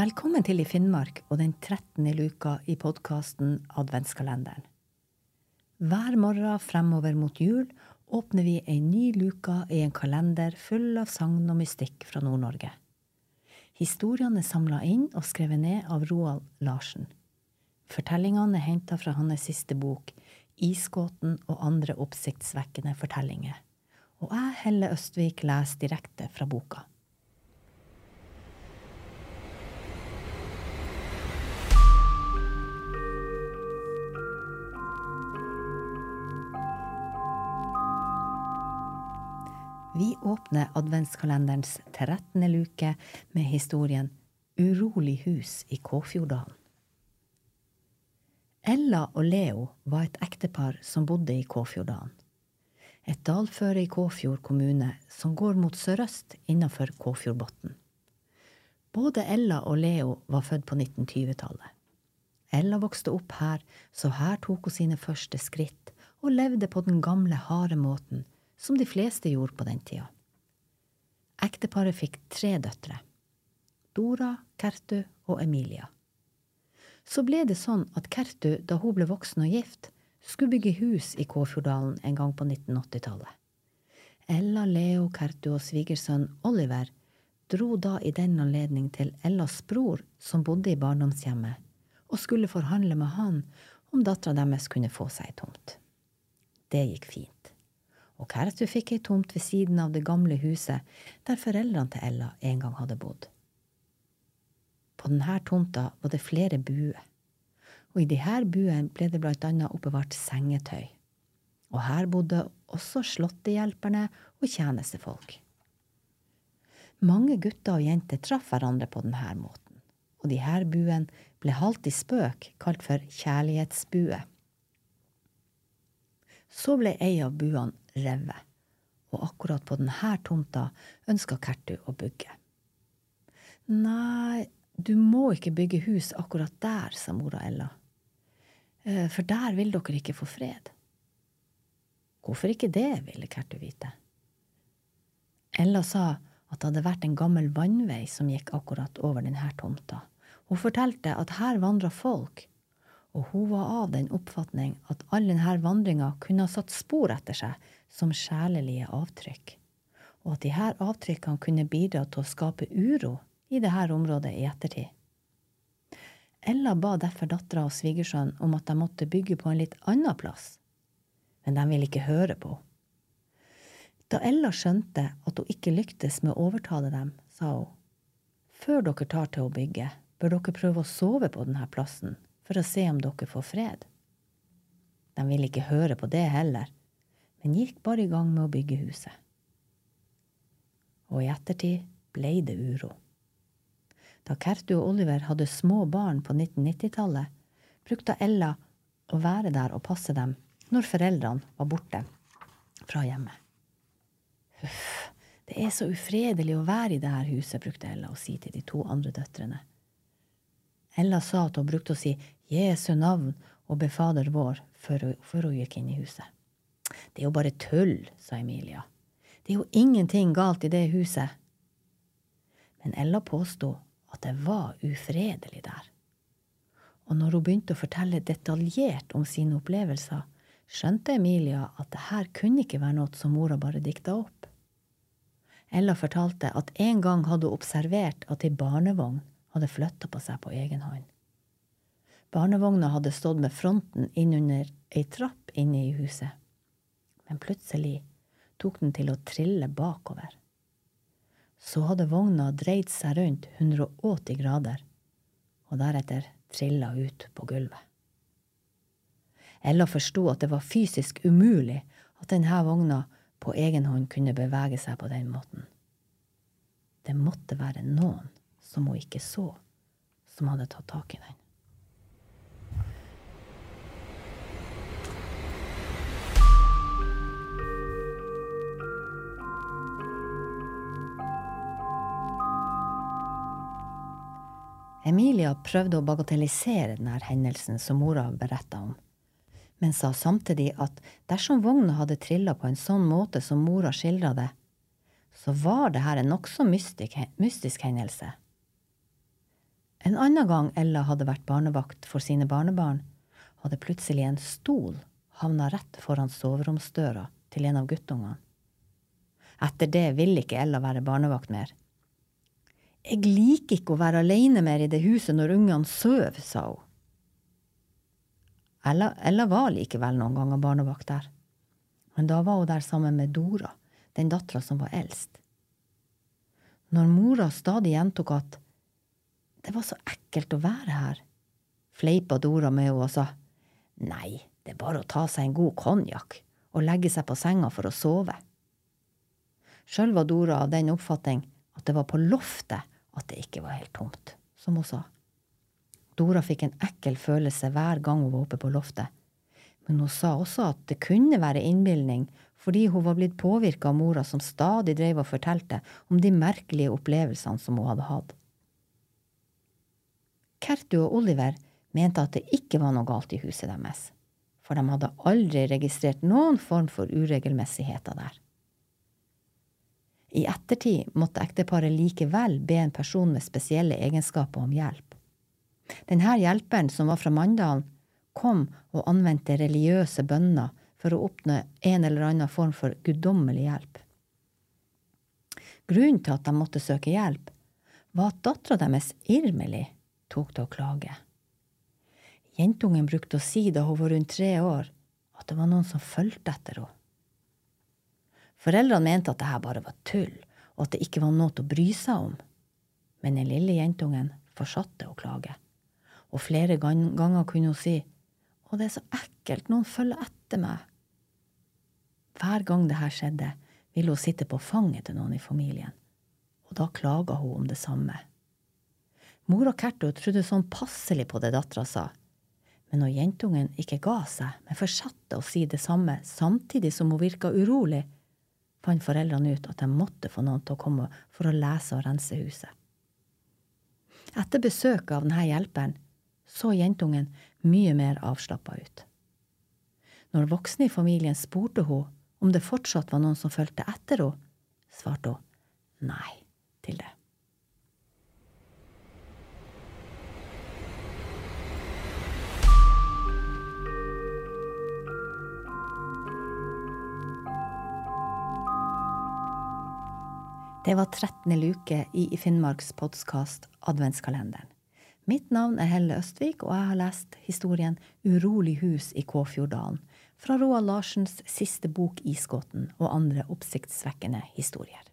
Velkommen til I Finnmark og den 13. luka i podkasten Adventskalenderen. Hver morgen fremover mot jul åpner vi ei ny luka i en kalender full av sagn og mystikk fra Nord-Norge. Historiene er samla inn og skrevet ned av Roald Larsen. Fortellingene er henta fra hans siste bok, Isgåten og andre oppsiktsvekkende fortellinger. Og jeg, Helle Østvik, leser direkte fra boka. Vi åpner adventskalenderens 13. luke med historien Urolig hus i Kåfjorddalen. Ella og Leo var et ektepar som bodde i Kåfjorddalen. Et dalføre i Kåfjord kommune som går mot sørøst innenfor Kåfjordbotn. Både Ella og Leo var født på 1920-tallet. Ella vokste opp her, så her tok hun sine første skritt og levde på den gamle, harde måten som de fleste gjorde på den tida. Ekteparet fikk tre døtre. Dora, Kertu og Emilia. Så ble det sånn at Kertu, da hun ble voksen og gift, skulle bygge hus i Kåfjorddalen en gang på 1980-tallet. Ella, Leo, Kertu og svigersønn Oliver dro da i den anledning til Ellas bror, som bodde i barndomshjemmet, og skulle forhandle med han om dattera deres kunne få seg ei tomt. Det gikk fint og Kertu fikk ei tomt ved siden av det gamle huset der foreldrene til Ella en gang hadde bodd. På denne tomta var det flere buer, og i disse buene ble det blant annet oppbevart sengetøy. Og her bodde også slåttehjelperne og tjenestefolk. Mange gutter og jenter traff hverandre på denne måten, og disse buene ble halvt i spøk kalt for kjærlighetsbue. Så ble ei av buene revet, og akkurat på denne tomta ønska Kertu å bygge. Nei, du må ikke bygge hus akkurat der, sa mora Ella, eh, for der vil dere ikke få fred. Hvorfor ikke det, ville Kertu vite. Ella sa at det hadde vært en gammel vannvei som gikk akkurat over denne tomta. Hun fortalte at her vandra folk, og hun var av den oppfatning at all denne vandringa kunne ha satt spor etter seg som sjelelige avtrykk, og at disse avtrykkene kunne bidra til å skape uro i dette området i ettertid. Ella ba derfor dattera og svigersønnen om at de måtte bygge på en litt annen plass, men de ville ikke høre på henne. Da Ella skjønte at hun ikke lyktes med å overtale dem, sa hun, før dere tar til å bygge, bør dere prøve å sove på denne plassen for å se om dere får fred. De ville ikke høre på det heller, men gikk bare i gang med å bygge huset. Og i ettertid ble det uro. Da Kertu og Oliver hadde små barn på 1990-tallet, brukte Ella å være der og passe dem når foreldrene var borte fra hjemmet. Huff, det er så ufredelig å være i dette huset, brukte Ella å si til de to andre døtrene. Ella sa at hun brukte å si Jesu navn og Befader vår før hun gikk inn i huset. Det er jo bare tull, sa Emilia. Det er jo ingenting galt i det huset. Men Ella påsto at det var ufredelig der. Og når hun begynte å fortelle detaljert om sine opplevelser, skjønte Emilia at det her kunne ikke være noe som mora bare dikta opp. Ella fortalte at en gang hadde hun observert at ei barnevogn hadde flytta på seg på egen hånd. Barnevogna hadde stått med fronten innunder ei trapp inne i huset men plutselig tok den til å trille bakover. Så hadde vogna dreid seg rundt 180 grader, og deretter trilla ut på gulvet. Ella forsto at det var fysisk umulig at denne vogna på egen hånd kunne bevege seg på den måten. Det måtte være noen som hun ikke så, som hadde tatt tak i den. Emilia prøvde å bagatellisere denne hendelsen som mora beretta om, men sa samtidig at dersom vogna hadde trilla på en sånn måte som mora skildra det, så var det her en nokså mystisk, mystisk hendelse. En annen gang Ella hadde vært barnevakt for sine barnebarn, hadde plutselig en stol havna rett foran soveromsdøra til en av guttungene. Etter det ville ikke Ella være barnevakt mer. Jeg liker ikke å være alene mer i det huset når ungene sover, sa hun. Ella, Ella var likevel noen ganger barnevakt der, men da var hun der sammen med Dora, den dattera som var eldst. Når mora stadig gjentok at det var så ekkelt å være her, fleipa Dora med henne og sa nei, det er bare å ta seg en god konjakk og legge seg på senga for å sove. Sjøl var Dora av den oppfatning at det var på loftet at det ikke var helt tomt, som hun sa. Dora fikk en ekkel følelse hver gang hun var oppe på loftet, men hun sa også at det kunne være innbilning fordi hun var blitt påvirka av mora som stadig drev og fortalte om de merkelige opplevelsene som hun hadde hatt. Kertu og Oliver mente at det ikke var noe galt i huset deres, for de hadde aldri registrert noen form for uregelmessigheter der. I ettertid måtte ekteparet likevel be en person med spesielle egenskaper om hjelp. Denne hjelperen, som var fra Mandalen, kom og anvendte religiøse bønner for å oppnå en eller annen form for guddommelig hjelp. Grunnen til at de måtte søke hjelp, var at dattera deres, Irmeli, tok til å klage. Jentungen brukte å si da hun var rundt tre år, at det var noen som fulgte etter henne. Foreldrene mente at dette bare var tull, og at det ikke var noe å bry seg om. Men den lille jentungen fortsatte å klage, og flere ganger kunne hun si å, det er så ekkelt, noen følger etter meg. Hver gang dette skjedde, ville hun sitte på fanget til noen i familien, og da klaga hun om det samme. Mora Kerto trodde sånn passelig på det dattera sa, men når jentungen ikke ga seg, men fortsatte å si det samme samtidig som hun virka urolig, fant foreldrene ut at de måtte få noen til å komme for å lese og rense huset. Etter besøket av denne hjelperen så jentungen mye mer avslappa ut. Når voksne i familien spurte hun om det fortsatt var noen som fulgte etter henne, svarte hun nei til det. Det var 13. luke i Finnmarks podkast Adventskalenderen. Mitt navn er Helle Østvik, og jeg har lest historien Urolig hus i Kåfjorddalen fra Roald Larsens siste bok Isgåten og andre oppsiktsvekkende historier.